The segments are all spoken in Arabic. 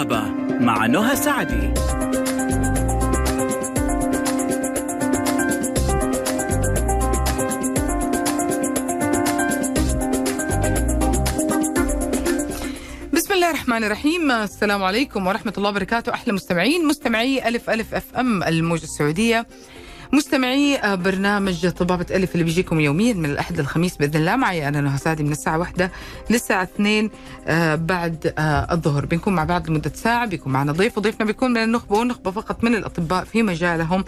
الطبابة مع نهى سعدي. الرحمن الرحيم. السلام عليكم ورحمة الله وبركاته. أحلى مستمعين مستمعي ألف ألف أف أم الموجة السعودية. مستمعي برنامج طبابة ألف اللي بيجيكم يوميا من الأحد للخميس بإذن الله. معي أنا نهى سعدي من الساعة واحدة للساعة اثنين آه، بعد آه، الظهر. بنكون مع بعض لمدة ساعة بيكون معنا ضيف. وضيفنا بيكون من النخبة والنخبة فقط من الأطباء في مجالهم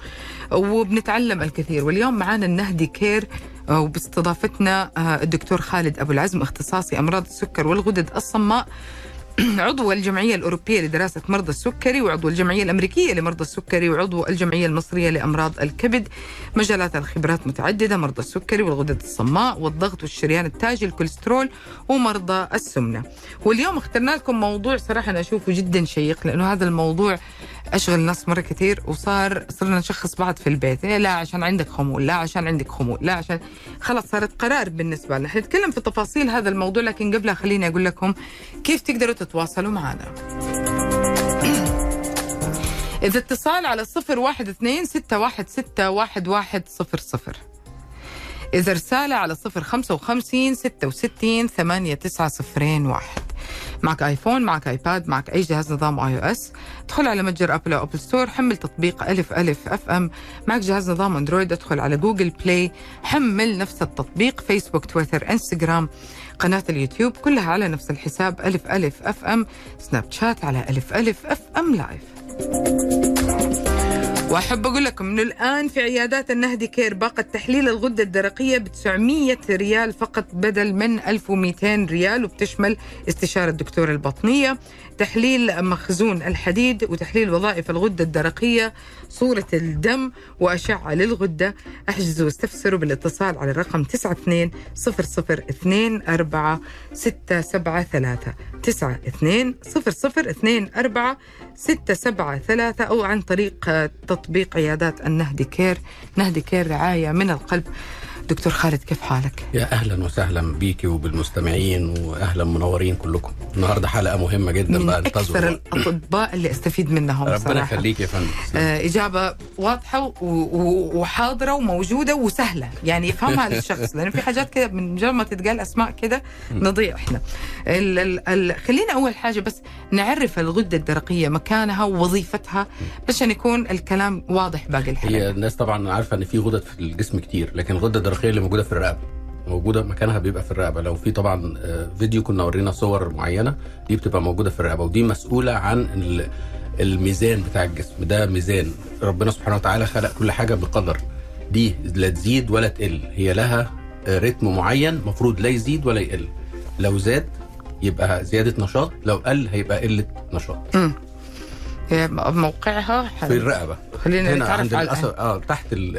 وبنتعلم الكثير. واليوم معنا النهدي كير آه، وباستضافتنا الدكتور خالد أبو العزم اختصاصي أمراض السكر والغدد الصماء. عضو الجمعية الأوروبية لدراسة مرضى السكري وعضو الجمعية الأمريكية لمرضى السكري وعضو الجمعية المصرية لأمراض الكبد. مجالات الخبرات متعددة مرضى السكري والغدد الصماء والضغط والشريان التاجي الكوليسترول ومرضى السمنة. واليوم اخترنا لكم موضوع صراحة أنا أشوفه جدا شيق لأنه هذا الموضوع أشغل الناس مرة كثير وصار صرنا نشخص بعض في البيت. إيه لا عشان عندك خمول لا عشان عندك خمول لا عشان خلاص صارت قرار بالنسبة لنا. حنتكلم في تفاصيل هذا الموضوع لكن قبلها خليني أقول لكم كيف تقدروا تتواصلوا معنا. إذا اتصال على صفر واحد اثنين ستة واحد ستة واحد واحد صفر صفر. إذا رسالة على صفر خمسة وخمسين ستة وستين ثمانية تسعة صفرين واحد. معك iPhone معك iPad معك أي جهاز نظام iOS ادخل على متجر أبل أو Apple Store حمل تطبيق ألف ألف أف أم. معك جهاز نظام أندرويد ادخل على Google Play حمل نفس التطبيق فيسبوك تويتر انستغرام قناة اليوتيوب كلها على نفس الحساب ألف ألف FM. سناب شات على ألف ألف FM live وأحب أقول لكم إنه الآن في عيادات النهدي كير باقة تحليل الغدة الدرقية ب 900 ريال فقط بدل من 1200 ريال وبتشمل استشارة دكتور البطنية تحليل مخزون الحديد وتحليل وظائف الغدة الدرقية صورة الدم وأشعة للغدة. أحجزوا واستفسروا بالاتصال على الرقم 92 0024 673 92 0024 673 أو عن طريق تطبيق عيادات النهدي كير. نهدي كير رعاية من القلب. دكتور خالد كيف حالك؟ يا أهلا وسهلا بيكي وبالمستمعين واهلا منورين كلكم. النهارده حلقة مهمة جدا من بقى أكثر الأطباء اللي أستفيد منهم ربنا يخليك يا فندم. آه، إجابة واضحة و- و- وحاضرة وموجودة وسهلة يعني يفهمها الشخص لأنه في حاجات كده من مجرد ما تتقال أسماء كده نضيع إحنا. ال ال ال خلينا أول حاجة بس نعرف الغدة الدرقية مكانها ووظيفتها بس عشان يكون الكلام واضح باقي هي الحلقة الناس طبعا عارفة إن في غدد في الجسم كتير لكن الغده الدرقيه اللي موجودة في الرقبة. موجودة مكانها بيبقى في الرقبة. لو في طبعا آه، فيديو كنا ورينا صور معينة دي بتبقى موجودة في الرقبة. ودي مسؤولة عن ال- الميزان بتاع الجسم. ده ميزان. ربنا سبحانه وتعالى خلق كل حاجة بقدر. دي لا تزيد ولا تقل. هي لها آه، رتم معين مفروض لا يزيد ولا يقل. لو زاد يبقى زيادة نشاط. لو قل هيبقى قلة نشاط. موقعها. في الرقبة. خلينا هنا نتعرف عند على القصب آه تحت ال-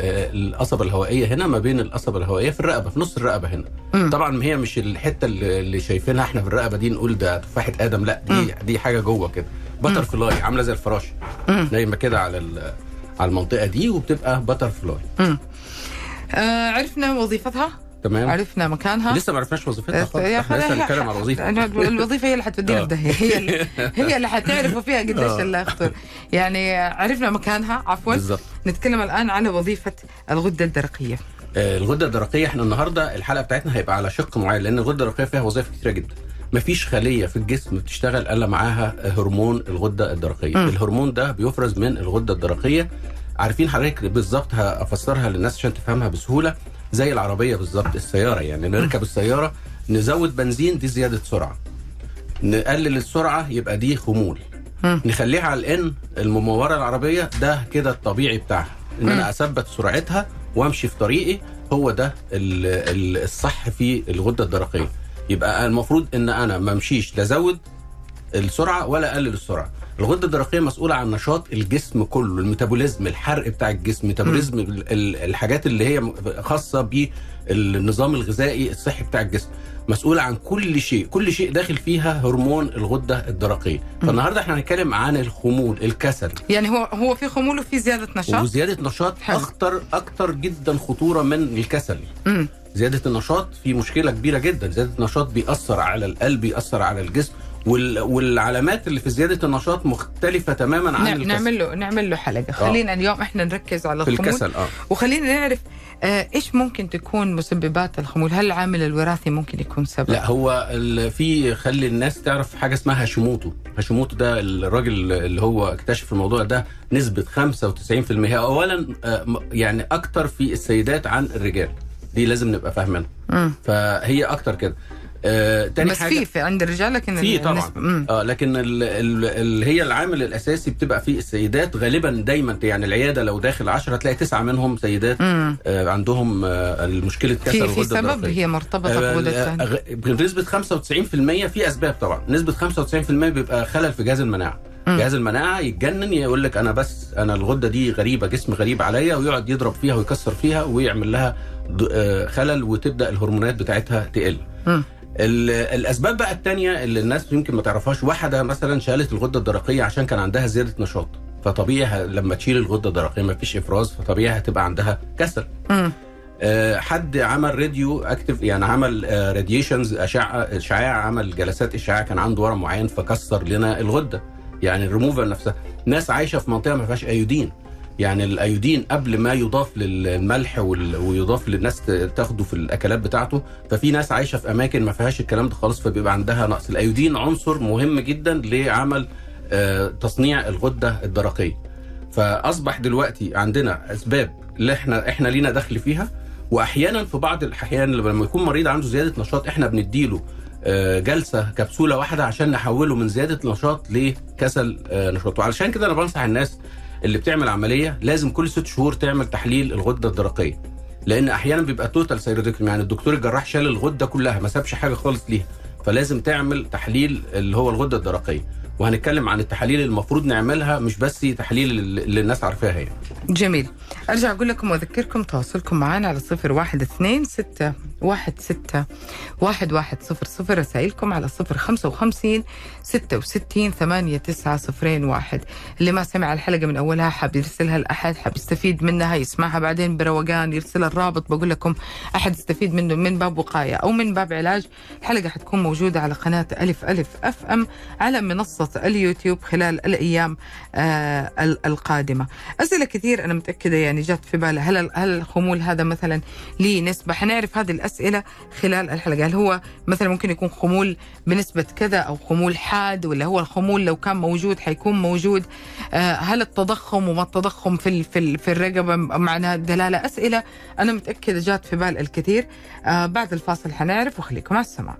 القصبة الهوائية. هنا ما بين القصبة الهوائية في الرقبة في نص الرقبة هنا. مم. طبعا هي مش الحتة اللي شايفينها إحنا في الرقبة دي نقول ده تفاحه آدم. لا دي دي حاجة جوه كده. بتر فلاي عاملة زي الفراشه مم. نايمة كده على على المنطقة دي وبتبقى بتر فلاي آه عرفنا وظيفتها؟ تمام. عرفنا مكانها. لسه ما عرفناش وظيفتها خالص. إحنا لسه خلاص، بنتكلم على الوظيفة. الوظيفة هي اللي حتودينا آه. في داهيه هي اللي هي اللي حتعرفوا فيها قديش آه. اللي اخطر يعني عرفنا مكانها. عفوا. بالظبط نتكلم الآن على وظيفة الغدة الدرقية. آه، الغدة الدرقية إحنا النهارده الحلقة بتاعتنا هيبقى على شق معين لأن الغدة الدرقية فيها وظائف كتيرة جدا. مفيش خلية في الجسم بتشتغل إلا معاها هرمون الغدة الدرقية. مم. الهرمون ده بيفرز من الغدة الدرقية. عارفين حضرتك بالظبط هفسرها للناس عشان تفهمها بسهولة. زي العربية بالظبط السيارة. يعني نركب السيارة نزود بنزين دي زيادة سرعة. نقلل السرعة يبقى دي خمول. نخليها على الإن الممورة العربية ده كده الطبيعي بتاعها. إن. أنا أثبت سرعتها وأمشي في طريقي هو ده ال- ال- الصح في الغدة الدرقية. يبقى المفروض إن أنا ما أمشيش لا أزود السرعة ولا أقلل السرعة. الغده الدرقيه مسؤوله عن نشاط الجسم كله الميتابوليزم الحرق بتاع الجسم ميتابوليزم ال- ال- الحاجات اللي هي خاصه بالنظام الغذائي الصحي بتاع الجسم. مسؤوله عن كل شيء كل شيء داخل فيها هرمون الغده الدرقيه. فالنهارده إحنا هنتكلم عن الخمول الكسل. يعني هو هو في خمول وفي زيادة نشاط؟ وزيادة نشاط حلو. اخطر أكتر جدا خطورة من الكسل. مم. زيادة النشاط في مشكلة كبيرة جدا. زيادة النشاط بيأثر على القلب بيأثر على الجسم. وال... والعلامات اللي في زيادة النشاط مختلفة تماما عن نعم الكسل. نعمل له نعمل له حلقه خلينا اليوم إحنا نركز على في الخمول. الكسل آه. وخلينا نعرف آه إيش ممكن تكون مسببات الخمول؟ هل العامل الوراثي ممكن يكون سبب؟ لا هو في خلي الناس تعرف حاجة اسمها هاشيموتو. هاشيموتو ده الراجل اللي هو اكتشف الموضوع ده نسبة 95% اولا آه، يعني أكتر في السيدات عن الرجال. دي لازم نبقى فاهمينها. فهي أكتر كده. آه، تاني بس حاجة في في عند الرجال لكن في طبعا النسبة-. آه لكن ال ال ال هي العامل الأساسي بتبقى في السيدات غالبا دايما يعني العيادة لو داخل 10 هتلاقي تسعة منهم سيدات مم. آه عندهم آه المشكلة كسر في في سبب الدرقية. هي مرتبطة آه، غ- بنسبة 95% في أسباب طبعا نسبة 95% بيبقى خلل في جهاز المناعة مم. جهاز المناعة يتجنن يقول لك أنا بس أنا الغدة دي غريبة جسم غريب عليا ويقعد يضرب فيها ويكسر فيها ويعمل لها آه، خلل وتبدأ الهرمونات بتاعتها تقل مم. ال- الأسباب بقى التانية اللي الناس يمكن ما تعرفهاش واحدة مثلا شالت الغدة الدرقية عشان كان عندها زيادة نشاط فطبيعي لما تشيل الغدة الدرقية ما فيش إفراز فطبيعي هتبقى عندها كسل. مم. آه، حد عمل radioactive يعني عمل radiations أشعة إشعاع عمل جلسات إشعاع كان عنده ورم معين فكسر لنا الغدة يعني الريموفر نفسها. ناس عايشة في منطقة ما فيهاش iodine. يعني الأيودين قبل ما يضاف للملح ويضاف للناس تاخده في الأكلات بتاعته. ففي ناس عايشة في أماكن ما فيهاش الكلام ده خالص فبيبقى عندها نقص. الأيودين عنصر مهم جدا لعمل آه، تصنيع الغدة الدرقية. فأصبح دلوقتي عندنا أسباب اللي إحنا إحنا لينا دخل فيها. واحيانا في بعض الأحيان لما يكون مريض عنده زيادة نشاط إحنا بنديله آه، جلسة كبسولة واحدة عشان نحوله من زيادة نشاط لكسل آه، نشاط وعلشان كده أنا بنصح الناس اللي بتعمل عملية لازم كل ست شهور تعمل تحليل الغدة الدرقية. لأن أحيانا بيبقى total thyroidectomy يعني الدكتور الجراح شال الغدة كلها ما سابش حاجة خالص ليها. فلازم تعمل تحليل اللي هو الغدة الدرقية. وهنتكلم عن التحاليل المفروض نعملها مش بس تحاليل اللي الناس عارفاها يعني. جميل. أرجع أقول لكم وأذكركم تواصلكم معنا على صفر واحد اثنين ستة. واحد ستة واحد واحد صفر صفر. رسائلكم على صفر خمسة وخمسين ستة وستين ثمانية تسعة صفرين واحد. اللي ما سمع الحلقة من أولها حاب يرسلها لأحد حاب يستفيد منها يسمعها بعدين بروقان يرسل الرابط. بقول لكم أحد يستفيد منه من باب وقاية أو من باب علاج. الحلقة حتكون موجودة على قناة ألف ألف أف أم على منصة اليوتيوب خلال الأيام آه ال- القادمة. أسئلة كثير أنا متأكدة يعني جات في بالها هل هل الخمول هذا مثلا ليه نسبة؟ حنعرف هذه الأسئلة خلال الحلقة. هل هو مثلا ممكن يكون خمول بنسبة كذا أو خمول حاد ولا هو الخمول لو كان موجود حيكون موجود؟ آه هل التضخم وما التضخم في في في الرقبة معناها دلالة؟ أسئلة أنا متأكدة جات في بال الكثير. آه بعد الفاصل حنعرف وخليكم على السماع.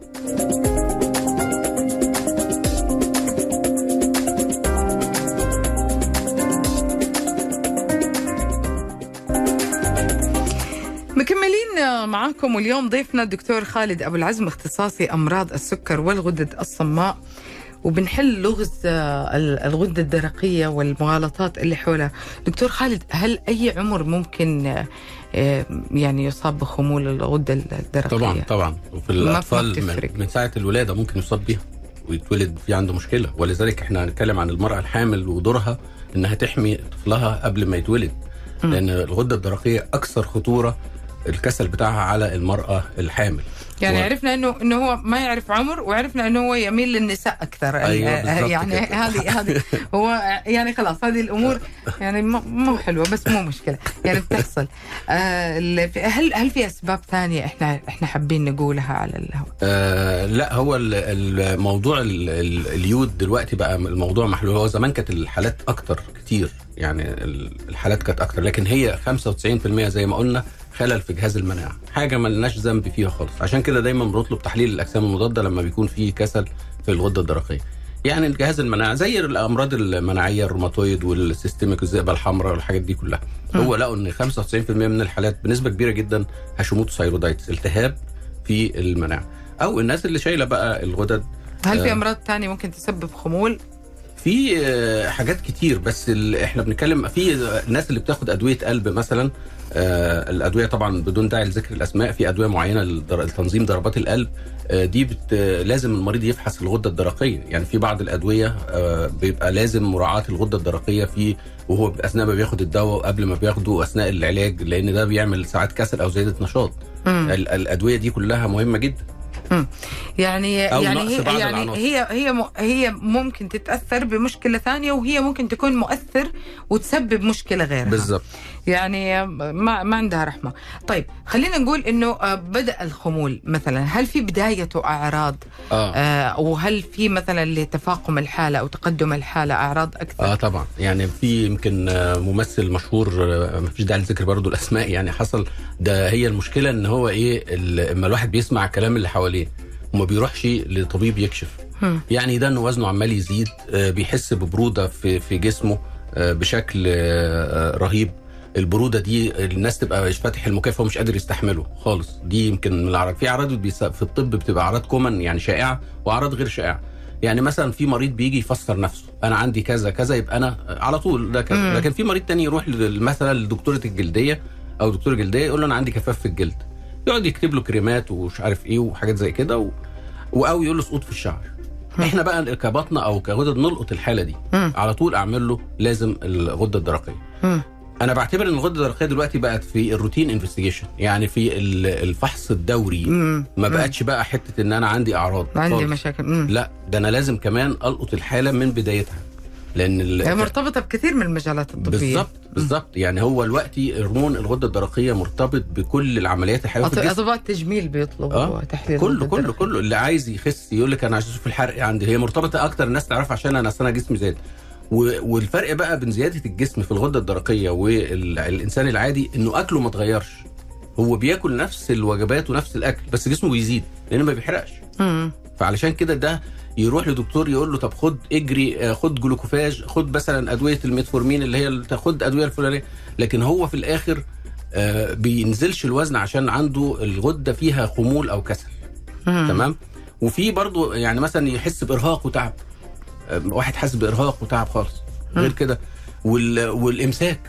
مكملين معاكم واليوم ضيفنا الدكتور خالد أبو العزم اختصاصي أمراض السكر والغدد الصماء وبنحل لغز ال- الغده الدرقية والمغالطات اللي حولها. دكتور خالد هل أي عمر ممكن آه، يعني يصاب بخمول الغده الدرقية؟ طبعا طبعا وفي بتفرق. من, من ساعة الولادة ممكن يصاب بيها ويتولد في عنده مشكلة ولذلك إحنا هنتكلم عن المرأة الحامل ودورها إنها تحمي طفلها قبل ما يتولد لأن الغدة الدرقية أكثر خطورة الكسل بتاعها على المرأة الحامل. يعني و- عرفنا انه إنه هو ما يعرف عمر وعرفنا إنه هو يميل للنساء أكثر. أيوة، آه، بالضبط يعني كده. هذه هذه هو يعني خلاص هذه الأمور يعني مو حلوة بس مو مشكلة. يعني بتحصل. آه، هل هل في أسباب ثانية إحنا إحنا حابين نقولها على الهواء؟ آه لا هو ال- الموضوع ال- ال- اليود دلوقتي بقى الموضوع محلول. هو زمان كانت الحالات أكتر كتير. يعني ال- الحالات كانت أكتر. لكن هي 95% زي ما قلنا خلل في جهاز المناعة حاجة ما لناش ذنب فيها خالص عشان كده دايما بنطلب تحليل الأجسام المضادة لما بيكون في كسل في الغدة الدرقية يعني الجهاز المناعة زي الأمراض المناعية ال rheumatoid وال systemic والذئبه الحمراء والحاجات دي كلها هو لقوا إن 95% من الحالات بنسبة كبيرة جدا Hashimoto thyroiditis التهاب في المناعة أو الناس اللي شايلة بقى الغدد هل في آه. أمراض ثانية ممكن تسبب خمول؟ في آه، حاجات كتير بس إحنا بنتكلم في الناس اللي بتاخد أدوية قلب مثلا آه، الأدوية طبعا بدون داعي لذكر الأسماء في أدوية معينة لتنظيم ضربات القلب آه، دي بت لازم المريض يفحص الغدة الدرقية. يعني في بعض الأدوية آه، بيبقى لازم مراعاة الغدة الدرقية في وهو أثناء ما بياخد الدواء وقبل ما بياخده واثناء العلاج لأن ده بيعمل ساعات كسل أو زيادة نشاط. الأدوية دي كلها مهمة جدا. يعني أو يعني هي بعض يعني العناصر. هي هي هي ممكن تتأثر بمشكلة ثانية وهي ممكن تكون مؤثر وتسبب مشكلة غيرها. بالظبط يعني ما ما عندها رحمة. طيب خلينا نقول إنه آه، بدأ الخمول مثلا. هل في بدايته أعراض؟ آه. آه وهل في مثلا لتفاقم الحالة أو تقدم الحالة أعراض أكثر؟ آه طبعا. يعني في يمكن آه، ممثل مشهور آه، ما فيش داعي لذكر برضه الأسماء يعني حصل ده هي المشكلة إن هو إيه اما الواحد بيسمع الكلام اللي حواليه وما بيروحش لطبيب يكشف. يعني ده انه وزنه عمال يزيد آه، بيحس ببرودة في في جسمه آه، بشكل آه، آه، رهيب. البرودة دي الناس تبقى مش فاتح المكيف ومش قادر يستحمله خالص. دي يمكن من الأعراض. في أعراض في الطب بتبقى أعراض كومن يعني شائعة وأعراض غير شائعة. يعني مثلا في مريض بيجي يفسر نفسه أنا عندي كذا كذا يبقى أنا على طول ده كذا مم. لكن في مريض تاني يروح مثلا لدكتورة الجلدية أو دكتور جلدية يقول له أنا عندي جفاف في الجلد. يقعد يكتب له كريمات ومش عارف إيه وحاجات زي كده و... أو يقول له سقوط في الشعر. إحنا بقى كبطنة أو كغدد نلقط الحالة دي. على طول أعمل له لازم الغدة الدرقية. أنا بعتبر إن الغدة الدرقية دلوقتي بقت في الروتين انفستيجيشن يعني في ال- الفحص الدوري مم. ما. بقتش بقى حتة إن أنا عندي أعراض عندي خالص. مشاكل مم. لا ده أنا لازم كمان ألقط الحالة من بدايتها لأن هي مرتبطة بكثير من المجالات الطبية بالظبط بالظبط يعني هو دلوقتي هرمون الغدة الدرقية مرتبط بكل العمليات الحيوية في الجسم اطباء التجميل بيطلبوا آه. تحليل كله كله الدرقية. كله اللي عايز يخس يقول لك أنا عايز أشوف الحرق عندي هي مرتبطة أكتر الناس تعرف عشان أنا أنا جسمي زاد والفرق بقى بين زيادة الجسم في الغدة الدرقية والإنسان العادي إنه أكله ما اتغيرش. هو بياكل نفس الوجبات ونفس الأكل بس جسمه بيزيد لأن ما بيحرقش. مم. فعلشان كده ده يروح لدكتور يقول له طب خد اجري آه، خد جلوكوفاج خد مثلا أدوية الميتفورمين اللي هي تاخد أدوية الفلانية. لكن هو في الآخر آه، بينزلش الوزن عشان عنده الغدة فيها خمول أو كسل. مم. تمام؟ وفي برضو يعني مثلا يحس بإرهاق وتعب. واحد حاسس بإرهاق وتعب خالص. غير كده وال... والإمساك.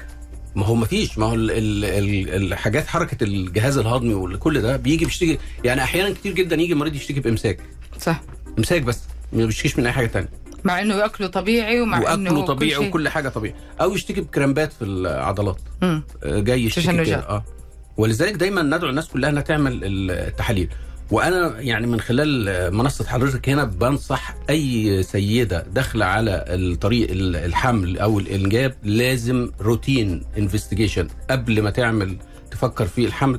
ما هو ما فيش. ما هو ال... ال... ال... الحاجات حركة الجهاز الهضمي وكل ده بيجي بيشتكي. يعني أحيانا كتير جدا يجي مريض يشتكي بإمساك. صح. إمساك بس ما بيشتكيش من أي حاجة تانية. مع إنه ياكله طبيعي ومع إنه وأكله كل طبيعي شيء- وكل حاجة طبيعي أو يشتكي بكرامبات في العضلات. مم. جاي يشتكي آه. ولذلك دايما ندعو الناس كلها إنها تعمل التحاليل. وأنا يعني من خلال منصة حضرتك هنا بنصح أي سيدة داخلة على الطريق الحمل أو الإنجاب لازم روتين انفستيجيشن قبل ما تعمل تفكر في الحمل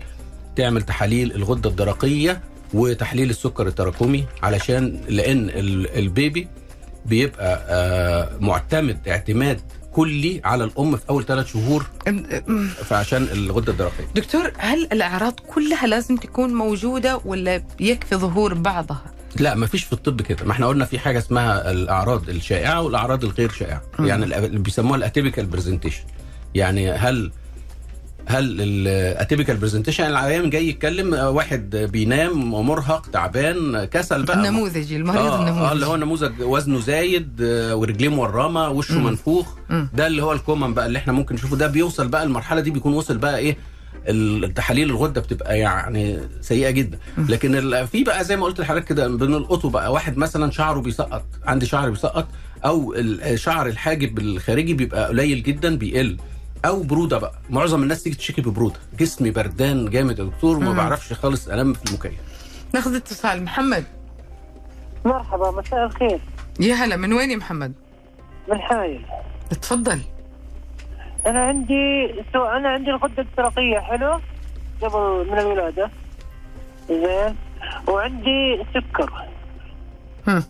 تعمل تحاليل الغدة الدرقية وتحليل السكر التراكمي علشان لأن ال- ال baby بيبقى آه، معتمد اعتماد كلي على الأم في أول ثلاث شهور فعشان الغدة الدرقية. دكتور هل الأعراض كلها لازم تكون موجودة ولا يكفي ظهور بعضها؟ لا ما فيش في الطب كده. ما إحنا قلنا في حاجة اسمها الأعراض الشائعة والأعراض الغير شائعة. يعني بيسموها ال atypical presentation. يعني هل هل ال atypical presentation العيان جاي يتكلم آه، واحد بينام ومرهق تعبان كسل بقى النموذجي المريض آه, النموذجي آه اللي هو نموذج وزنه زايد آه، ورجليه مورمة وشه. منفوخ. ده اللي هو ال common بقى اللي إحنا ممكن نشوفه ده بيوصل بقى المرحلة دي بيكون وصل بقى إيه التحاليل الغدة بتبقى يعني سيئة جدا. لكن في بقى زي ما قلت لحضرتك كده بنلقطه بقى واحد مثلا شعره بيسقط عندي شعر بيسقط أو شعر الحاجب الخارجي بيبقى قليل جدا بيقل أو برودة بقى. معظم الناس تيجي تشتكي ببرودة. جسمي بردان جامد يا دكتور وما. بعرفش خالص انام في المكيف. ناخذ اتصال. محمد. مرحبا مساء الخير. يا هلا من وين يا محمد؟ من حايل. تفضل أنا عندي سو أنا عندي الغدة الدرقية حلو؟ قبل من الولادة. زين. وعندي سكر. هم.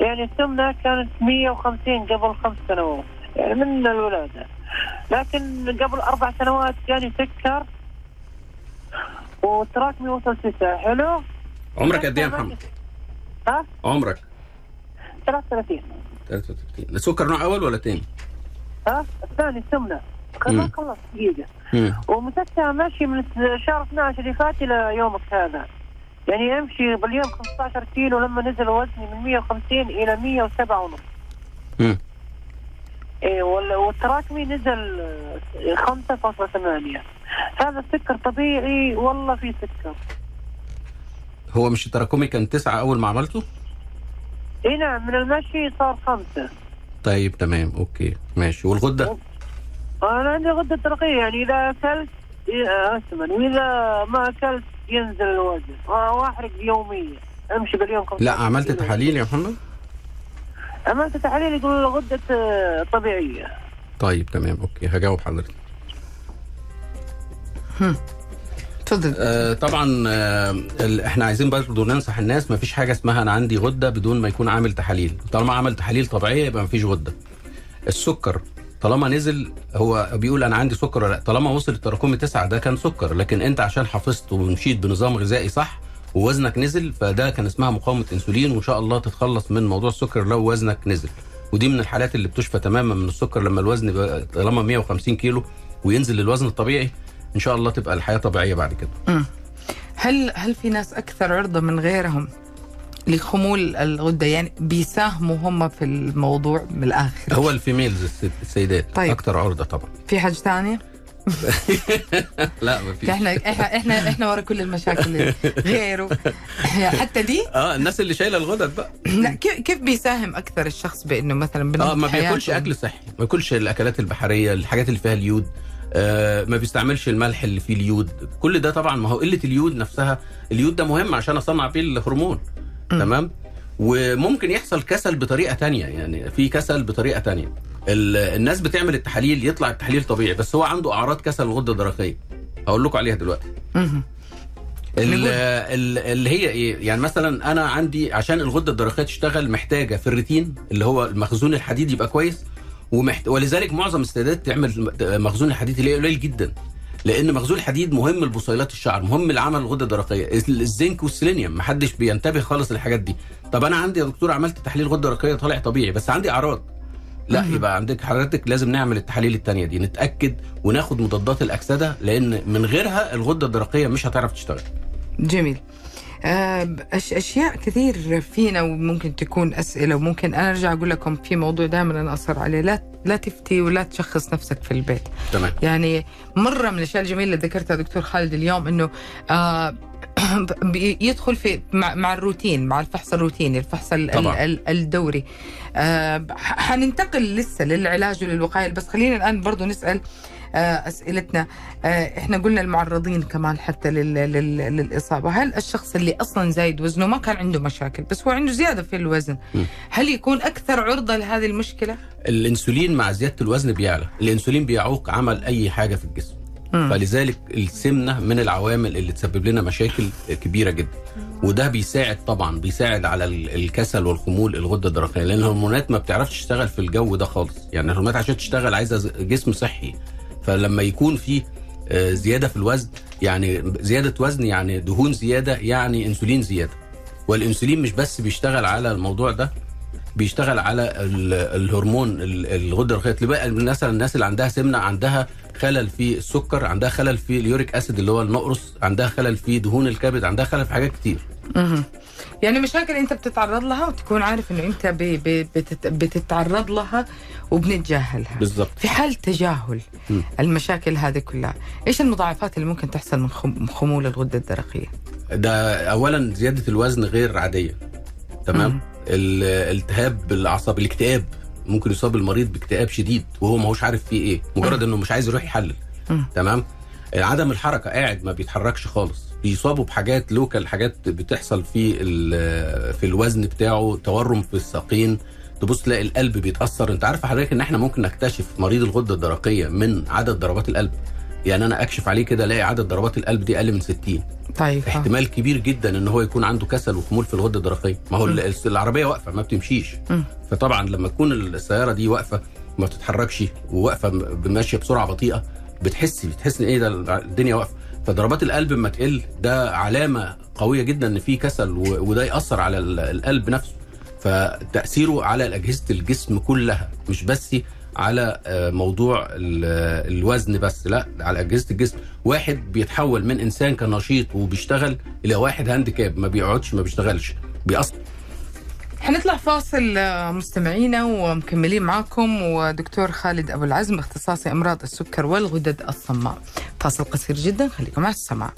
يعني السمنة كانت 150 قبل خمس سنوات يعني من الولادة. لكن قبل أربع سنوات جاني سكر وتراكمي وصل ستة حلو؟ عمرك قد إيه يا محمد؟ ها؟ عمرك؟ 33 33 سكر نوع أول ولا تاني؟ ها؟ الثاني السمنه خلص دقيقة. مم. ومسكتها ماشي من شهر 12 اللي فات إلى يومك هذا. يعني امشي باليوم 15 كيلو لما نزل وزني من 150 إلى 107 ونص. والتراكمي نزل آه، 5.8 هذا السكر طبيعي والله في سكر. هو مش التراكمي كان تسعة أول ما عملته؟ إي نعم من المشي صار خمسة. طيب تمام okay ماشي. والغدة؟ أنا عندي غدة درقيه يعني إذا أكلت إيه، أسمن وإذا ما أكلت ينزل الوزن. واحرق يوميا. أمشي باليوم خمسة لا عملت. تحاليل يا محمد؟ عملت تحاليل يقول غده آه، طبيعية. طيب تمام okay هجاوب حضرتك. تفضل. آه طبعا آه إحنا عايزين برضه ننصح الناس ما فيش حاجة اسمها أنا عندي غدة بدون ما يكون عامل تحاليل. طالما عمل تحاليل طبيعية يبقى ما فيش غدة. السكر طالما نزل هو بيقول أنا عندي سكر ولا لأ. طالما وصل التراكمي تسعة ده كان سكر. لكن أنت عشان حافظت ومشيت بنظام غذائي صح ووزنك نزل فده كان اسمها مقاومة إنسولين وإن شاء الله تتخلص من موضوع السكر لو وزنك نزل. ودي من الحالات اللي بتشفى تماما من السكر لما الوزن يبقى طالما 150 كيلو وينزل للوزن الطبيعي إن شاء الله تبقى الحياة طبيعية بعد كده. هل هل في ناس أكثر عرضة من غيرهم لخمول الغدة؟ يعني بيساهموا هم في الموضوع من الآخر. هو ال females الس- السيدات طيب. أكتر عرضة طبعا. في حاجة ثانية لا ما فيش إحنا إحنا إحنا ورا كل المشاكل غيره. حتى دي آه الناس اللي شايلة الغدد بقى. لا كيف كيف بيساهم أكثر الشخص بإنه مثلا آه ما بياكلش؟ أكل صحي. ما بياكلش الأكلات البحرية الحاجات اللي فيها اليود. آه ما بيستعملش الملح اللي فيه اليود. كل ده طبعا ما هو قلة اليود نفسها. اليود ده مهم عشان أصنع بيه الهرمون. تمام؟ وممكن يحصل كسل بطريقة تانية يعني في كسل بطريقة تانية. ال- الناس بتعمل التحاليل يطلع التحليل طبيعي بس هو عنده أعراض كسل الغده الدرقيه هقول لكم عليها دلوقتي. اللي هي إيه؟ يعني مثلا أنا عندي عشان الغدة الدرقيه تشتغل محتاجة في اللي هو المخزون الحديد يبقى كويس ومحت... ولذلك معظم السيدات تعمل مخزون الحديد اللي قليل جدا. لأن مخزون الحديد مهم لبصيلات الشعر مهم لعمل الغده الدرقيه الزنك والسيلينيوم محدش بينتبه خالص للحاجات دي. طب أنا عندي يا دكتور عملت تحليل غده درقيه طالع طبيعي بس عندي أعراض. لا يبقى عندك حضرتك لازم نعمل التحاليل التانية دي نتأكد وناخد مضادات الأكسدة لأن من غيرها الغده الدرقيه مش هتعرف تشتغل. جميل. آه، أش أشياء كثير فينا وممكن تكون أسئلة وممكن أنا أرجع أقول لكم في موضوع دائما أنا أصر عليه. لا لا تفتي ولا تشخص نفسك في البيت. تمام. يعني مرة من الأشياء الجميلة اللي ذكرتها دكتور خالد اليوم إنه آه يدخل في مع, مع الروتين مع الفحص الروتيني الفحص ال- ال- طبعاً. ال- الدوري. آه حننتقل لسه للعلاج وللوقاية. بس خلينا الآن برضو نسأل آه أسئلتنا. آه إحنا قلنا المعرضين كمان حتى لل لل للإصابة. هل الشخص اللي أصلا زايد وزنه ما كان عنده مشاكل بس هو عنده زيادة في الوزن. هل يكون أكثر عرضة لهذه المشكلة؟ الإنسولين مع زيادة الوزن بيعلى. الإنسولين بيعوق عمل أي حاجة في الجسم. فلذلك السمنة من العوامل اللي تسبب لنا مشاكل كبيرة جدا. وده بيساعد طبعا بيساعد على ال- الكسل والخمول الغدة الدرقية. لأن الهرمونات ما بتعرفش تشتغل في الجو ده خالص. يعني الهرمونات عشان تشتغل عايزة جسم صحي. فلما يكون في آه، زيادة في الوزن يعني زيادة وزن يعني دهون زيادة يعني إنسولين زيادة. والإنسولين مش بس بيشتغل على الموضوع ده بيشتغل على ال- الهرمون ال- الغدة الدرقيه تلاقي بقى مثلا الناس اللي عندها سمنة عندها خلل في السكر عندها خلل في اليوريك أسيد اللي هو النقرس عندها خلل في دهون الكبد عندها خلل في حاجات كتير. مهم. يعني مشاكل انت بتتعرض لها وتكون عارف انه انت ب- ب- بتت- بتتعرض لها وبنتجاهلها بالظبط في حال تجاهل مم. المشاكل هذه كلها إيش المضاعفات اللي ممكن تحصل من خم- خمول الغدة الدرقية ده اولا زيادة الوزن غير عادية تمام مم. الالتهاب الأعصاب الاكتئاب ممكن يصاب المريض باكتئاب شديد وهو ما هوش عارف فيه إيه مجرد إنه مش عايز يروح يحلل. تمام عدم الحركة قاعد ما بيتحركش خالص بيصابوا بحاجات لوكال حاجات بتحصل في في الوزن بتاعه تورم في الساقين. تبص تلاقي القلب بيتأثر. انت عارف حضرتك ان إحنا ممكن نكتشف مريض الغدة الدرقية من عدد ضربات القلب. يعني أنا اكشف عليه كده الاقي عدد ضربات القلب دي أقل من 60 طيب آه. احتمال كبير جدا ان هو يكون عنده كسل وخمول في الغدة الدرقية. ما هو ال- العربية واقفة ما بتمشيش. مم. فطبعا لما تكون السيارة دي واقفة ما بتتحركش وواقفة م- ماشية بسرعة بطيئة بتحسي بتحس إن إيه ده الدنيا واقفة. فضربات القلب لما تقل ده علامة قوية جدا إن في كسل وده يأثر على ال- القلب نفسه. فتأثيره على أجهزة الجسم كلها مش بس على آه، موضوع ال- الوزن بس لا على أجهزة الجسم. واحد بيتحول من إنسان كان نشيط وبيشتغل إلى واحد هانديكاب ما بيقعدش ما بيشتغلش بيأثر. حنطلع فاصل آه، مستمعينا ومكملين معاكم. ودكتور خالد أبو العزم اختصاصي أمراض السكر والغدد الصماء. فاصل قصير جدا خليكم مع السماع.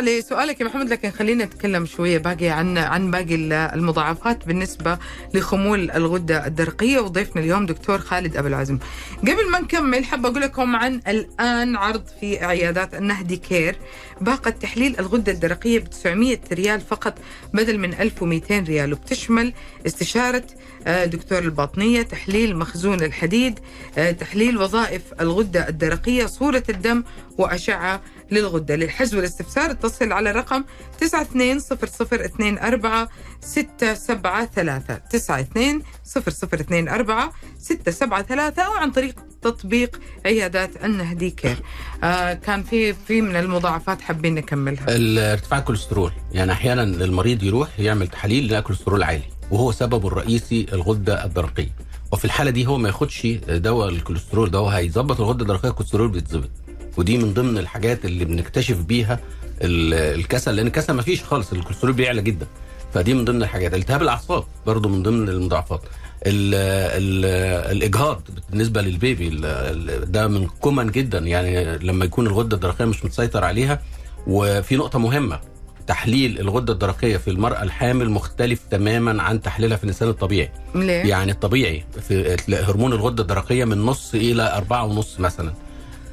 لسؤالك يا محمد لكن خلينا نتكلم شوية باقي عن عن باقي ال- المضاعفات بالنسبة لخمول الغدة الدرقية. وضيفنا اليوم دكتور خالد أبو العزم. قبل ما نكمل حاب أقول لكم عن الآن عرض في عيادات النهدي كير. باقه تحليل الغدة الدرقية ب 900 ريال فقط بدل من 1200 ريال. وبتشمل استشارة آه، دكتور الباطنية، تحليل مخزون الحديد، آه، تحليل وظائف الغدة الدرقية، صورة الدم وأشعة للغدة، للحجز والاستفسار اتصل على رقم 920024 673 92 0024 673 أو عن طريق تطبيق عيادات النهدي كير. آه كان في في من المضاعفات حابين نكملها. ارتفاع الكوليسترول يعني أحيانا المريض يروح يعمل تحاليل يلاقي كوليسترول عالي وهو سببه الرئيسي الغدة الدرقية. وفي الحالة دي هو ما ياخدش دواء الكوليسترول ده هو هيظبط الغدة الدرقية الكوليسترول بيتظبط. ودي من ضمن الحاجات اللي بنكتشف بيها ال- الكسل لأن الكسل ما فيش خالص الكوليسترول بيعلى جدا. فدي من ضمن الحاجات. التهاب الأعصاب برضو من ضمن المضاعفات. ال ال الإجهاض بالنسبة للبيبي ده من common جدا. يعني لما يكون الغدة الدرقية مش متسيطر عليها. وفي نقطة مهمة تحليل الغدة الدرقية في المرأة الحامل مختلف تماما عن تحليلها في الإنسان الطبيعي. ليه؟ يعني الطبيعي في هرمون الغدة الدرقية من نص إلى أربعة ونص مثلا.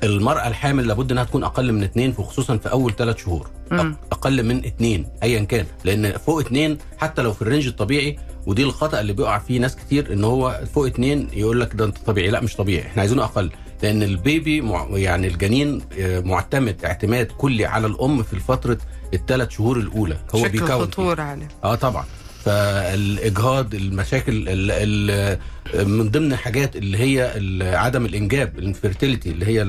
المرأة الحامل لابد إنها تكون أقل من اثنين وخصوصا في أول ثلاث شهور. مم. أقل من اثنين ايا كان. لأن فوق اثنين حتى لو في ال range الطبيعي ودي الخطأ اللي بيقع فيه ناس كتير إن هو فوق اثنين يقول لك ده أنت طبيعي. لا مش طبيعي. إحنا عايزينه أقل. لأن البيبي مع يعني الجنين آه، معتمد اعتماد كلي على الأم في فترة الثلاث شهور الأولى. هو شكل بيكون خطوره عليه. آه طبعا. فالإجهاض المشاكل ال ال من ضمن الحاجات اللي هي عدم الإنجاب ال infertility اللي هي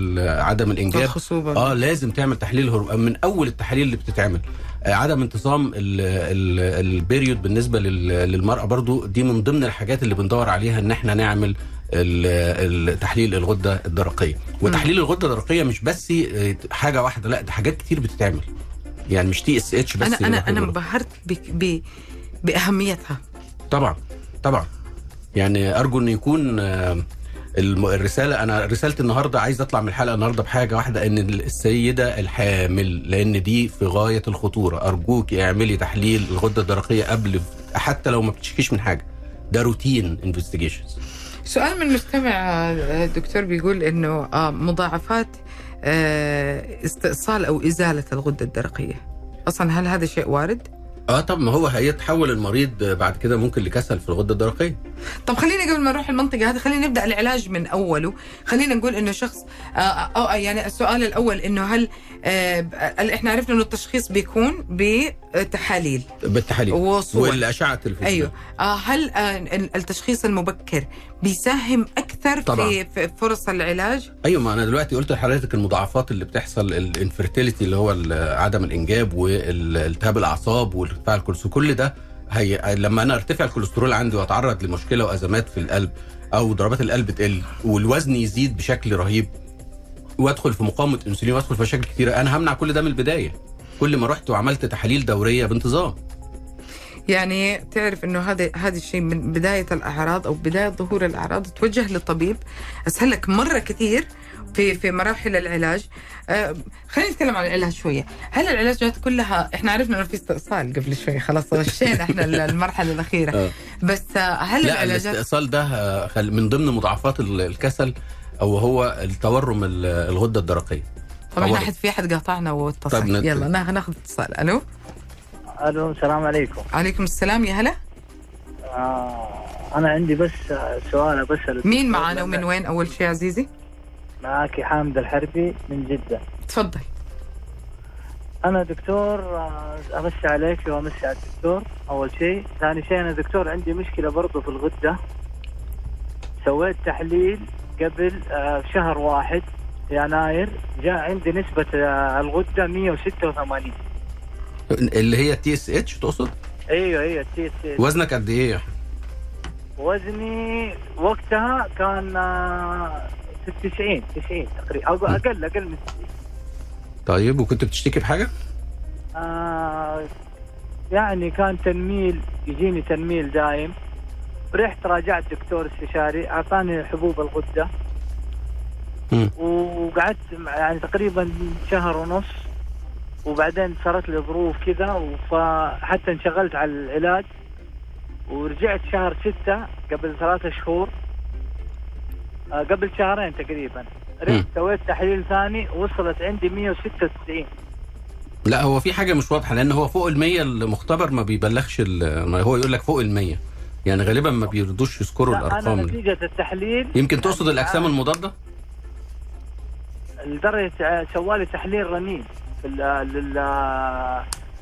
عدم الإنجاب. الخصوبة. آه لازم تعمل تحليل هرمون من أول التحاليل اللي بتتعمل. آه، عدم انتظام ال- ال- ال period بالنسبة لل- للمرأة برضو دي من ضمن الحاجات اللي بندور عليها إن إحنا نعمل تحليل الغدة الدرقية. وتحليل الغدة الدرقية مش بس آه، حاجة واحدة لأ ده حاجات كتير بتتعمل. يعني مش TSH بس أنا أنا أنا. انبهرت بأهميتها. طبعا طبعا يعني أرجو إن يكون آه، الرسالة أنا رسالتي النهارده عايز أطلع من الحلقة النهارده بحاجة واحدة إن السيدة الحامل لأن دي في غاية الخطورة أرجوك اعملي تحليل الغدة الدرقية قبل حتى لو ما بتشكيش من حاجة ده روتين انفستيجيشنز سؤال من مستمع آه، دكتور بيقول إنه آه، مضاعفات استئصال أو إزالة الغدة الدرقية. أصلا هل هذا شيء وارد؟ آه طب ما هو هيتحول المريض بعد كده ممكن لكسل في الغده الدرقيه. طب خلينا قبل ما نروح المنطقة هذه خلينا نبدأ العلاج من أوله. خلينا نقول إنه شخص آه أو يعني السؤال الأول إنه هل آه إحنا عرفنا إنه التشخيص بيكون بتحاليل. بالتحاليل. وصور. والأشعة التلفزيونية. أيوه. آه هل آه التشخيص المبكر بيساهم أكثر طبعاً. في, في فرص العلاج؟ أيوه ما أنا دلوقتي قلت لحضرتك المضاعفات اللي بتحصل ال infertility اللي هو عدم الإنجاب والالتهاب الأعصاب وارتفاع الكوليسترول. كل ده هي لما أنا ارتفع الكوليسترول عندي وأتعرض لمشكلة وأزمات في القلب أو ضربات القلب تقل والوزن يزيد بشكل رهيب وأدخل في مقاومة إنسولين وأدخل في مشاكل كتيرة أنا همنع كل ده من البداية. كل ما رحت وعملت تحاليل دورية بانتظام. يعني تعرف إنه هذا هذا الشيء من بداية الأعراض أو بداية ظهور الأعراض توجه للطبيب. اسهل لك مرة كثير في في مراحل العلاج. آه خلينا نتكلم عن العلاج شوية. هل العلاجات كلها؟ إحنا عرفنا إنه في استئصال قبل شوي خلاص غشينا إحنا المرحلة الأخيرة. آه. بس آه هل لا العلاجات الاستئصال ده خل- من ضمن مضاعفات ال- الكسل أو هو التورم ال- الغدة الدرقية. طبعا إحنا تورم. حد في احد قاطعنا واتصل. طيب نت- يلا نا- ناخذ اتصال. ألو؟ ألو السلام عليكم. عليكم السلام يا هلا. آه أنا عندي بس سؤال بسأل مين معنا ومن وين؟ أول شيء عزيزي. معك حامد الحربي من جدة. تفضل. أنا دكتور أمسي عليك وأمسي على الدكتور أول شيء. ثاني شيء أنا دكتور عندي مشكلة برضو في الغدة. سويت تحليل قبل آه، شهر واحد يناير. جاء عندي نسبة آه، الغدة 186 اللي هي TSH تقصد؟ أيوه أيوه تي تي وزنك قد إيه؟ يا أحمد؟ وزني وقتها كان آه، 90 90 تقريبا أو أقل أقل من 90 طيب وكنت بتشتكي بحاجة؟ آه يعني كان تنميل يجيني تنميل دايم. رحت راجعت دكتور استشاري أعطاني حبوب الغدة. وقعدت يعني تقريبا شهر ونص. وبعدين صارت لي ظروف كذا فحتى انشغلت على العلاج. ورجعت شهر ستة قبل ثلاثة شهور. قبل شهرين تقريبا. رحت سويت تحليل ثاني وصلت عندي 196 لا هو في حاجة مش واضحة لأن هو فوق ال 100 المختبر ما بيبلغش ما هو يقول لك فوق ال 100 يعني غالبا ما بيرضوش يذكروا لا، أنا الأرقام. نتيجة التحليل يمكن تقصد الأجسام المضادة؟ لدرجة سوالي تحليل رنين في ال- لل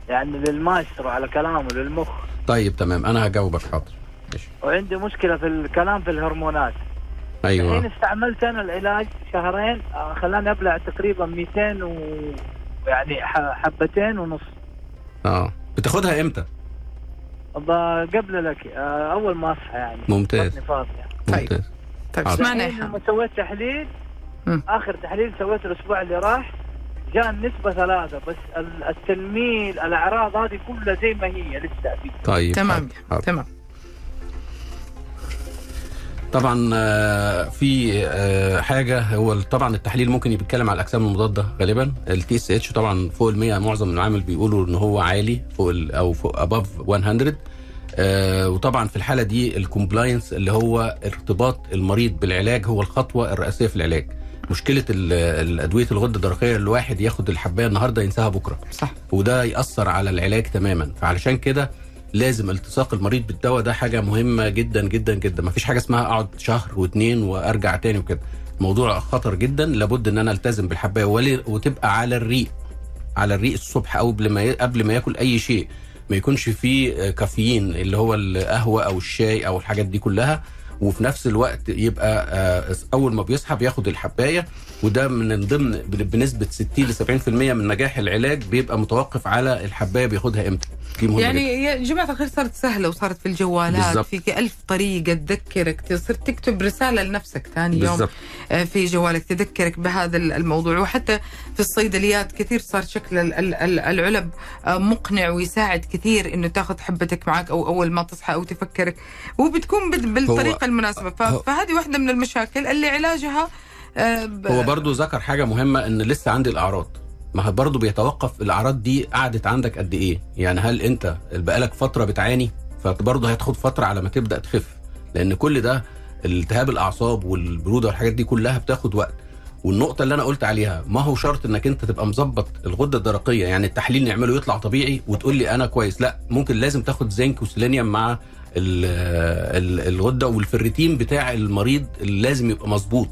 يعني للمايسترو على كلامه للمخ. طيب تمام. أنا هجاوبك حاضر. ماشي. وعندي مشكلة في الكلام في الهرمونات. الحين أيوه استعملت أنا العلاج شهرين آه، خلاني أبلع تقريبا 200 و يعني ح- حبتين ونص. آه. بتاخدها إمتى؟ قبل لك آه، أول ما اصحى يعني. ممتاز. فاضية. طيب. ممتاز. طيب. حاضر. اسمعنا الحين لما سويت تحليل. آخر تحليل سويته الأسبوع اللي راح جاء النسبة ثلاثة بس ال- التنميل الأعراض هذه كلها زي ما هي لسه في طيب تمام. تمام. طبعا آه، في آه، حاجة هو طبعا التحليل ممكن يتكلم على الأجسام المضادة غالبا. ال TSH طبعا فوق ال 100 معظم المعامل بيقولوا إن هو عالي فوق أو فوق above 100 آه، وطبعا في الحالة دي ال compliance اللي هو ارتباط المريض بالعلاج هو الخطوة الرئيسية في العلاج. مشكلة ال- الادويه الغدة الدرقية الواحد ياخد الحباية النهارده ينساها بكرة. صح. وده يأثر على العلاج تماما. فعلشان كده لازم التصاق المريض بالدواء ده حاجة مهمة جدا جدا جدا. ما فيش حاجة اسمها أقعد شهر واتنين وأرجع تاني وكده. موضوع خطر جدا. لابد إن أنا ألتزم بالحباية ولي- وتبقى على الريق. على الريق الصبح أو قبل ما قبل ما ياكل أي شيء. ما يكونش فيه كافيين اللي هو القهوة أو الشاي أو الحاجات دي كلها. وفي نفس الوقت يبقى آه، أول ما بيصحى بياخد الحباية وده من ضمن بنسبة 60 ل 70% من نجاح العلاج بيبقى متوقف على الحباية بياخدها إمتى دي مهمة يعني. يا جماعة الخير صارت سهلة وصارت في الجوالات بالظبط. فيك ألف طريقة تذكرك تصير تكتب رسالة لنفسك ثاني يوم آه، في جوالك تذكرك بهذا ال- الموضوع وحتى في الصيدليات كثير صار شكل ال- ال- ال- العلب آه، مقنع ويساعد كثير إنه تاخذ حبتك معك أو أول ما تصحى أو تفكرك وبتكون بال- المناسبة. فهذه واحدة من المشاكل اللي علاجها آه، ب- هو برضو ذكر حاجة مهمة إن لسه عندي الأعراض. ما هو برضو بيتوقف الأعراض دي قعدت عندك قد إيه؟ يعني هل أنت بقالك فترة بتعاني؟ فبرضه هتاخد فترة على ما تبدأ تخف. لأن كل ده التهاب الأعصاب والبرودة والحاجات دي كلها بتاخد وقت. والنقطة اللي أنا قلت عليها ما هو شرط إنك أنت تبقى مظبط الغدة الدرقية؟ يعني التحليل نعمله يطلع طبيعي وتقول لي أنا كويس. لأ ممكن لازم تاخد زنك وسيلينيوم مع ال- ال- الغدة والفريتين بتاع المريض اللي لازم يبقى مظبوط.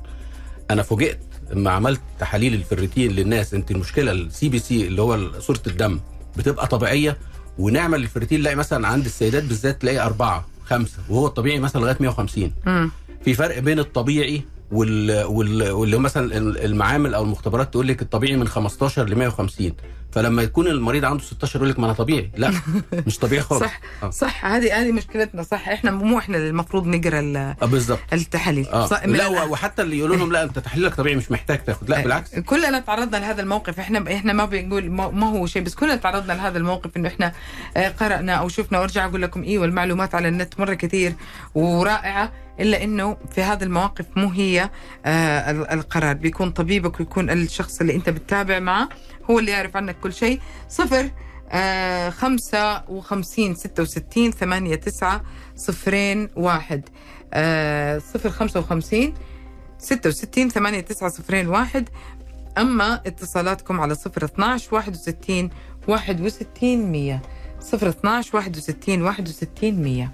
أنا فوجئت لما عملت تحاليل الفريتين للناس. أنت المشكلة ال CBC اللي هو صورة الدم بتبقى طبيعية ونعمل الفريتين نلاقي مثلا عند السيدات بالذات تلاقي أربعة خمسة وهو الطبيعي مثلا لغاية 150 مم. في فرق بين الطبيعي وال... وال... واللي هو مثلا المعامل أو المختبرات تقول لك الطبيعي من 15 ل 150 فلما يكون المريض عنده 16 يقول لك ما أنا طبيعي. لا مش طبيعي خالص. صح آه, صح. هذه هذه مشكلتنا صح. إحنا مو إحنا اللي المفروض نقرأ ال- آه بالظبط التحاليل. آه. صح لا وحتى اللي يقولوا لهم لا أنت تحليلك طبيعي مش محتاج تاخد. لا بالعكس. كلنا تعرضنا لهذا الموقف. إحنا إحنا ما بنقول ما ما هو شيء بس كلنا تعرضنا لهذا الموقف إنه إحنا آه، قرأنا أو شفنا. وأرجع أقول لكم أيوه المعلومات على النت مرة كثير ورائعة إلا إنه في هذه المواقف مو هي آه، ال- القرار. بيكون طبيبك ويكون الشخص اللي أنت بتتابع معه هو اللي يعرف عنك كل شيء. صفر آه، خمسة وخمسين ستة وستين ثمانية تسعة صفرين واحد. آه، صفر خمسة وخمسين 66 8 9 0 1 أما اتصالاتكم على 0 12 61 61 100 0 12 61 61 100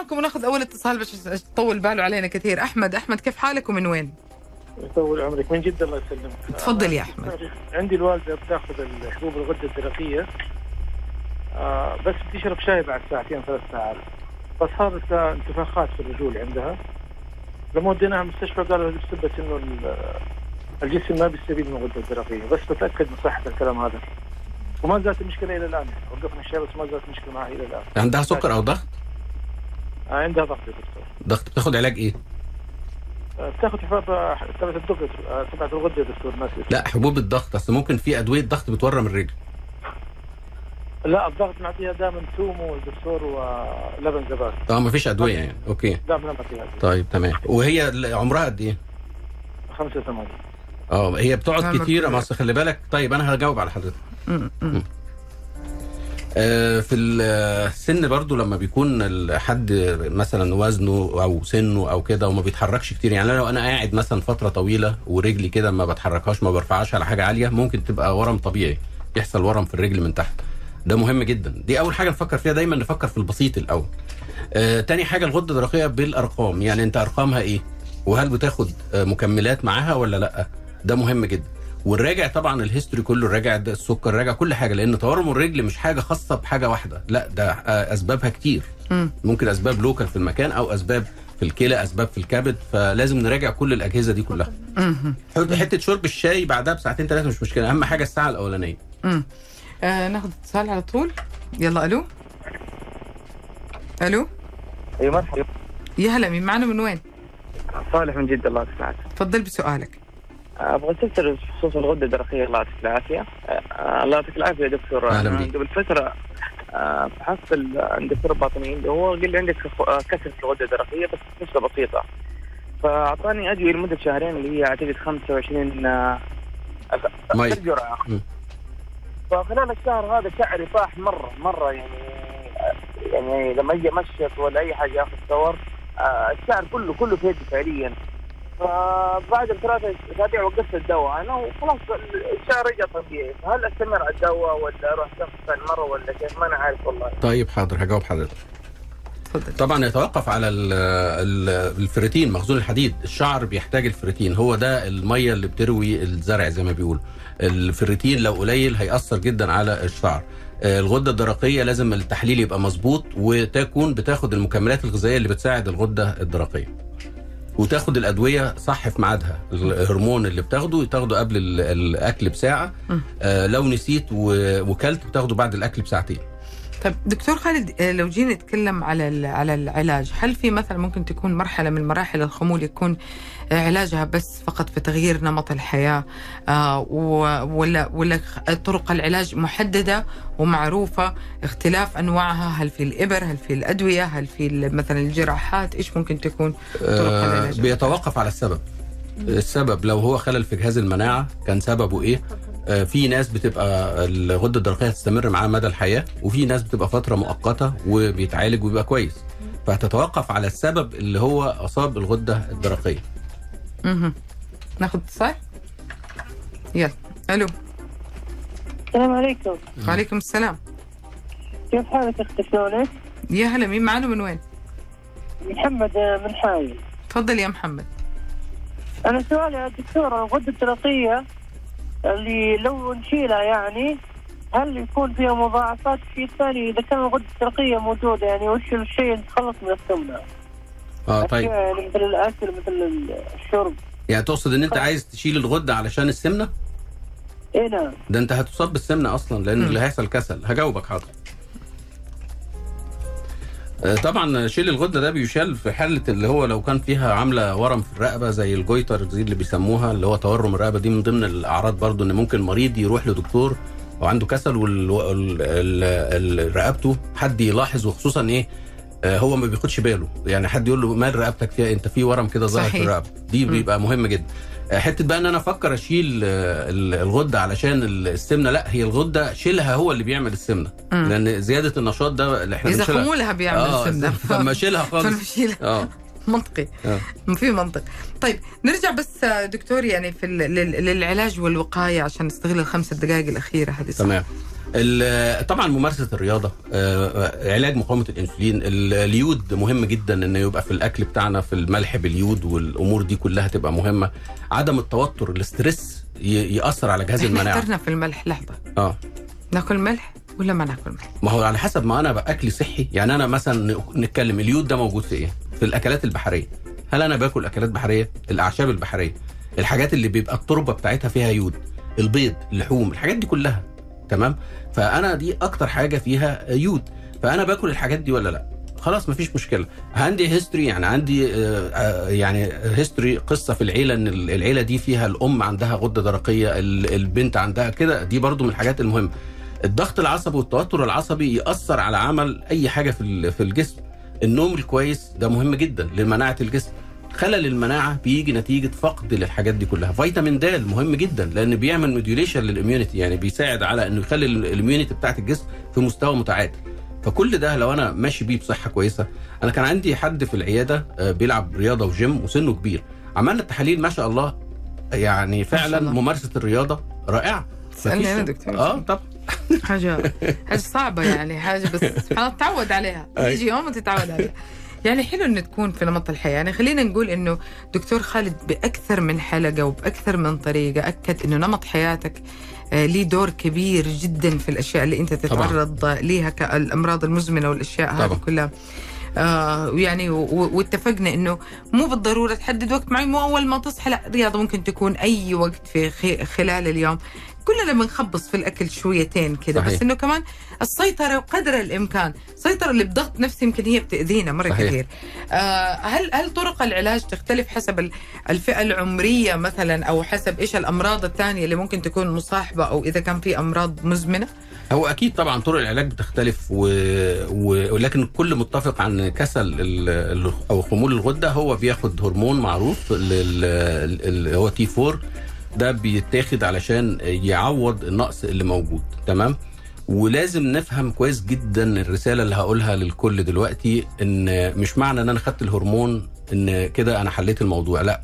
معاكم وناخذ أول اتصال بس تطول باله علينا كثير. أحمد أحمد كيف حالك ومن وين؟ يطول عمرك. من جد الله يسلمك. تفضل يا أحمد. عندي الوالدة بتأخذ الحبوب الغدة الدرقيه آه بس بتشرب شاي بعد ساعتين ثلاث ساعات. فصارت لها انتفاخات في الرجول عندها. لما وديناها المستشفى قالوا هذه بسبب إنه ال- الجسم ما بيستفيد من الغدة الدرقيه بس بتأكد من صحة الكلام هذا. وما زالت المشكلة إلى الآن. وقفنا الشاي بس ما زالت المشكلة معها إلى الآن. عندها سكر أو ضغط؟ عندها ضغط يا دكتور. ضغط بتاخد علاج إيه؟ آه، بتاخذ حبوب تبعت الدكتور آه، تبعت الغدة يا دكتور ناسي لا حبوب الضغط أصل ممكن في أدوية ضغط بتورم الرجل. لا الضغط نعطيها دائما ثوم والدكتور ولبن زبادي آه ما فيش أدوية يعني. أوكي. دائما نعطيها طيب تمام. وهي عمرها قد إيه؟ خمسة ثمانية آه هي آه، بتقعد كتير. ما أصل خلي بالك. طيب أنا هجاوب على حضرتك. آه، في السن برضو لما بيكون الحد مثلا وزنه أو سنه أو كده وما بيتحركش كتير يعني لو أنا قاعد مثلا فترة طويلة ورجلي كده ما بتحركهاش ما برفعهاش على حاجة عالية ممكن تبقى ورم طبيعي يحصل ورم في الرجل من تحت. ده مهم جدا. دي أول حاجة نفكر فيها دايما نفكر في البسيط الأول. آه، تاني حاجة الغدة الدرقية بالأرقام. يعني أنت أرقامها إيه؟ وهل بتاخد آه، مكملات معاها ولا لأ؟ ده مهم جدا. ونراجع طبعا ال history كله نراجع ده السكر راجع كل حاجة لأن تورم الرجل مش حاجة خاصة بحاجة واحدة لا ده أسبابها كتير. مم. ممكن أسباب local في المكان أو أسباب في الكلى أسباب في الكبد فلازم نراجع كل الأجهزة دي كلها. حتة شرب الشاي بعدها بساعتين ثلاثة مش مشكلة أهم حاجة الساعة الأولانية. آه ناخذ اتصال على طول. يلا ألو؟ ألو؟ اي مرحبا. يا هلا مين؟ معنا من وين؟ صالح من جدة الله يسعدك. تفضل بسؤالك. أبغى استفسر بخصوص الغدة الدرقيه الله يعطيك العافية آه، الله يعطيك العافية يا دكتور بيك. قبل فترة آه، فحصت ال- عند دكتور الباطنيين هو قال لي عندك آه، كسر في الغدة الدرقيه بس نسبة بسيطة فأعطاني ادويه لمدة شهرين اللي هي اعتقد 25 آه، أف- مي. جرعة. فخلال الشهر هذا شعري طاح مرة مرة يعني يعني لما أجي أمشط ولا أي حاجة أخذ صور آه، الشعر كله كله في يدي فعليا فبعد ثلاثة اسابيع وقفت الدواء. أنا وخلاص الشعر رجع طبيعي. فهل أستمر على الدواء ولا أروح شخص ثاني مرة ولا كيف؟ ما أنا عارف والله. طيب حاضر. هجاوب حضرتك. تفضل. طبعا يتوقف على ال- ال- الفريتين مخزون الحديد. الشعر بيحتاج الفريتين. هو ده المية اللي بتروي الزرع زي ما بيقولوا. الفريتين لو قليل هيأثر جدا على الشعر. الغدة الدرقية لازم التحليل يبقى مظبوط وتكون بتاخد المكملات الغذائية اللي بتساعد الغدة الدرقية. وتاخد الأدوية صح في ميعادها. الهرمون اللي بتاخده تاخده قبل ال- الأكل بساعة. آه، لو نسيت وكلت بتاخده بعد الأكل بساعتين. طيب دكتور خالد آه، لو جينا نتكلم على على العلاج هل في مثلا ممكن تكون مرحلة من مراحل الخمول يكون علاجها بس فقط في تغيير نمط الحياة آه، ولا ولا طرق العلاج محددة ومعروفة اختلاف أنواعها هل في الإبر هل في الأدوية هل في مثلا الجراحات إيش ممكن تكون طرق آه، العلاج؟ بيتوقف على السبب. السبب لو هو خلل في جهاز المناعة كان سببه إيه؟ آه، في ناس بتبقى الغدة الدرقية تستمر معاه مدى الحياة وفي ناس بتبقى فترة مؤقتة وبيتعالج ويبقى كويس. فهتتوقف على السبب اللي هو أصاب الغدة الدرقية. مهم. ناخذ اتصال يلا ألو السلام عليكم وعليكم السلام كيف حالك أختي؟ شلونك؟ يا هلا مين معنا من وين؟ محمد من حايل. تفضل يا محمد. أنا سؤالي يا دكتور الغدة الدرقيه اللي لو نشيلها يعني هل يكون فيها مضاعفات شيء ثاني إذا كان الغدة الدرقيه موجودة يعني وش الشيء اللي نتخلص من السمنة؟ آه طيب. أشياء مثل الاكل مثل الشرب. يعني تقصد إن أنت عايز تشيل الغدة علشان السمنة؟ اي نعم ده أنت هتصاب بالسمنة أصلا لأن. اللي هيحصل كسل. هجاوبك حاضر. آه، طبعا شيل الغدة ده بيشال في حاله اللي هو لو كان فيها عاملة ورم في الرقبة زي الجويتر دي اللي بيسموها اللي هو تورم الرقبة دي. من ضمن الأعراض برضو إن ممكن مريض يروح لدكتور وعنده كسل ورقبته حد يلاحظ وخصوصا إيه؟ هو ما بياخدش باله. يعني حد يقول له مال رقبتك فيها؟ انت في ورم كده ظاهر في. الرقبة. دي. بيبقى مهم جدا. آه، حتة بقى ان أنا أفكر اشيل آه، ال- الغدة علشان السمنة. لا هي الغدة شيلها هو اللي بيعمل السمنة. مم. لأن زيادة النشاط ده اللي إحنا إذا خمولها بيعمل آه سمنه فما شيلها خالص. فنشيلها آه. منطقي. آه. في منطق. طيب نرجع بس آه، دكتور يعني في للعلاج والوقاية عشان نستغل الخمس دقائق الأخيرة هذه. تمام. طبعا ممارسة الرياضة آه، علاج مقاومة الإنسولين ال- اليود مهم جدا انه يبقى في الأكل بتاعنا في الملح باليود والأمور دي كلها تبقى مهمة. عدم التوتر الاسترس يأثر على جهاز المناعة. احترنا في الملح لحظة. آه. ناكل ملح ولا ما ناكل ملح ما هو على حسب ما أنا بقى اكلي صحي. يعني أنا مثلا نتكلم اليود ده موجود في إيه؟ في الأكلات البحرية. هل أنا باكل أكلات بحرية؟ الأعشاب البحرية. الحاجات اللي بيبقى التربة بتاعتها فيها يود البيض اللحوم الحاجات دي كلها. تمام؟ فأنا دي أكتر حاجة فيها يود. فأنا باكل الحاجات دي ولا لأ؟ خلاص مفيش مشكلة. عندي history يعني عندي آه، آه، يعني history قصة في العيلة إن ال- العيلة دي فيها الأم عندها غدة درقية ال- البنت عندها كده. دي برضو من الحاجات المهمة. الضغط العصبي والتوتر العصبي يأثر على عمل أي حاجة في في الجسم. النوم الكويس ده مهم جدا لمناعة الجسم. خلل المناعة بيجي نتيجة فقد للحاجات دي كلها. فيتامين د مهم جدا لأن بيعمل modulation لل immunity يعني بيساعد على إنه يخلي ال- ال immunity بتاعت الجسم في مستوى متعادل. فكل ده لو أنا ماشي بيه بصحة كويسة أنا كان عندي حد في العيادة آه، بيلعب رياضة وجيم وسنه كبير. عملنا التحاليل ما شاء الله يعني فعلا الله. ممارسة الرياضة رائعة. تسألني مفيش- أنا دكتور. آه. طب حاجة حاجة صعبة يعني حاجة بس سبحان الله تتعود عليها. يجي يوم وتتعود عليها. يعني حلو انه تكون في نمط الحياة. يعني خلينا نقول إنه دكتور خالد بأكثر من حلقة وبأكثر من طريقة أكد إنه نمط حياتك آه، ليه دور كبير جدا في الأشياء اللي أنت تتعرض ليها كالأمراض المزمنة والأشياء هذه طبعاً. كلها. آه و- واتفقنا إنه مو بالضرورة تحدد وقت معين مو أول ما تصحى لا رياضة ممكن تكون أي وقت في خلال اليوم. كلنا بنخبص في الأكل شويتين صحيح. بس إنه كمان السيطرة قدر الإمكان السيطرة اللي بضغط نفسي يمكن هي بتأذينا مرة صحيح. كثير آه هل هل طرق العلاج تختلف حسب ال- الفئة العمرية مثلا أو حسب إيش الأمراض الثانية اللي ممكن تكون مصاحبة أو إذا كان في أمراض مزمنة هو أكيد طبعا طرق العلاج بتختلف و... و... ولكن كل متفق عن كسل ال... ال- أو خمول الغدة هو بياخد هرمون معروف لل... اللي هو تي 4 ده بيتاخد علشان يعوض النقص اللي موجود تمام؟ ولازم نفهم كويس جدا الرسالة اللي هقولها للكل دلوقتي إن مش معنى إن أنا خدت الهرمون إن كده أنا حليت الموضوع لأ.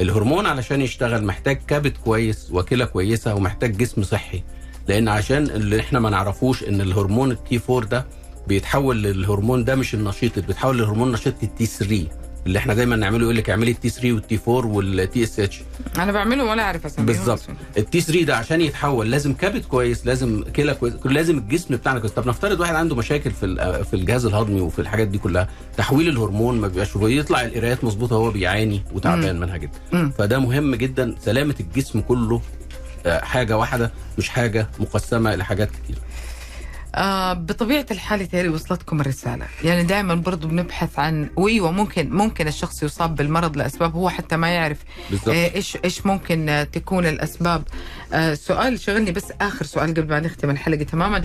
الهرمون علشان يشتغل محتاج كبد كويس وكلى كويسة ومحتاج جسم صحي. لأن عشان اللي إحنا ما نعرفوش إن الهرمون ال T 4 ده بيتحول للهرمون ده مش النشيط بيتحول لهرمون نشيط ال T 3 اللي إحنا دايما نعمله يقول لك اعملي ال T 3 وال T 4 وال TSH. أنا بعمله ولا أعرف اسميه بالظبط. التي 3 ده عشان يتحول لازم كبد كويس لازم كلى كويس لازم الجسم بتاعنا كويس. طب نفترض واحد عنده مشاكل في في الجهاز الهضمي وفي الحاجات دي كلها تحويل الهرمون ما بيبقاش يطلع القرايات مظبوطة هو بيعاني وتعبان منها جدا. مم. فده مهم جدا. سلامة الجسم كله آه، حاجة واحدة مش حاجة مقسمة لحاجات كتير. آه بطبيعة الحال تالي وصلتكم الرسالة. يعني دائما برضو بنبحث عن وأيوة ممكن ممكن الشخص يصاب بالمرض لأسباب هو حتى ما يعرف بالظبط آه، إيش إيش ممكن آه، تكون الأسباب. آه، سؤال شغلني بس آخر سؤال قبل ما نختم الحلقة تماما.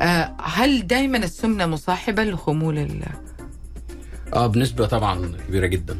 آه، هل دائما السمنة مصاحبة لخمول ال- آه بنسبة طبعا كبيرة جدا.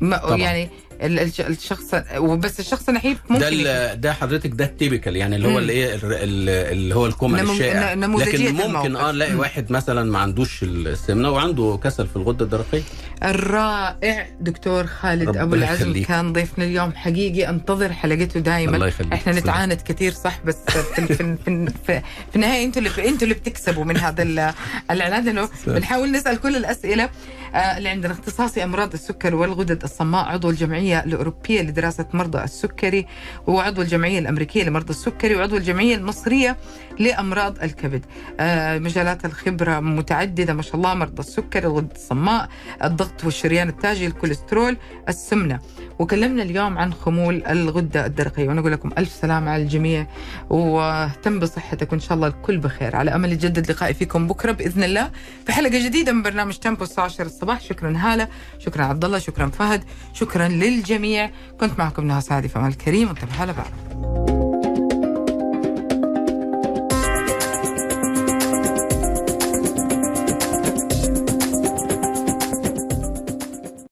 ما- طبعاً. يعني الشخص وبس الشخص النحيف ممكن ده ده حضرتك ده ال typical يعني اللي هو. اللي إيه ال- ال- اللي هو ال common نمو- الشائع لكن ممكن. آه نلاقي. واحد مثلا ما عندوش السمنة وعنده كسل في الغدة الدرقية الرائع دكتور خالد أبو العزم يخليك. كان ضيفنا اليوم حقيقي. انتظر حلقته دائما الله يخليك. إحنا. نتعاند كثير صح بس في في في, في, النهاية أنتوا اللي أنتوا اللي بتكسبوا من هذا ال- الإعلان. إنه بنحاول نسأل كل الأسئلة آه، اللي عندنا اختصاصي أمراض السكر والغدد الصماء عضو الجمعية الأوروبية لدراسة مرضى السكري وعضو الجمعية الأمريكية لمرضى السكري وعضو الجمعية المصرية لأمراض الكبد. آه، مجالات الخبرة متعددة ما شاء الله مرضى السكري الغدد الصماء الضغط والشريان التاجي الكوليسترول السمنة. وكلمنا اليوم عن خمول الغدة الدرقية وأنا أقول لكم ألف سلامة على الجميع واهتم بصحتك وإن شاء الله الكل بخير. على أمل يجدد لقائي فيكم بكرة بإذن الله في حلقة جديدة من برنامج تيمبو الساعة 10 الصباح. شكرا هالة شكرا عبد الله شكرا فهد شكرا للجميع. كنت معكم نهى سعدي في أمان الكريم وانتبهوا على بعض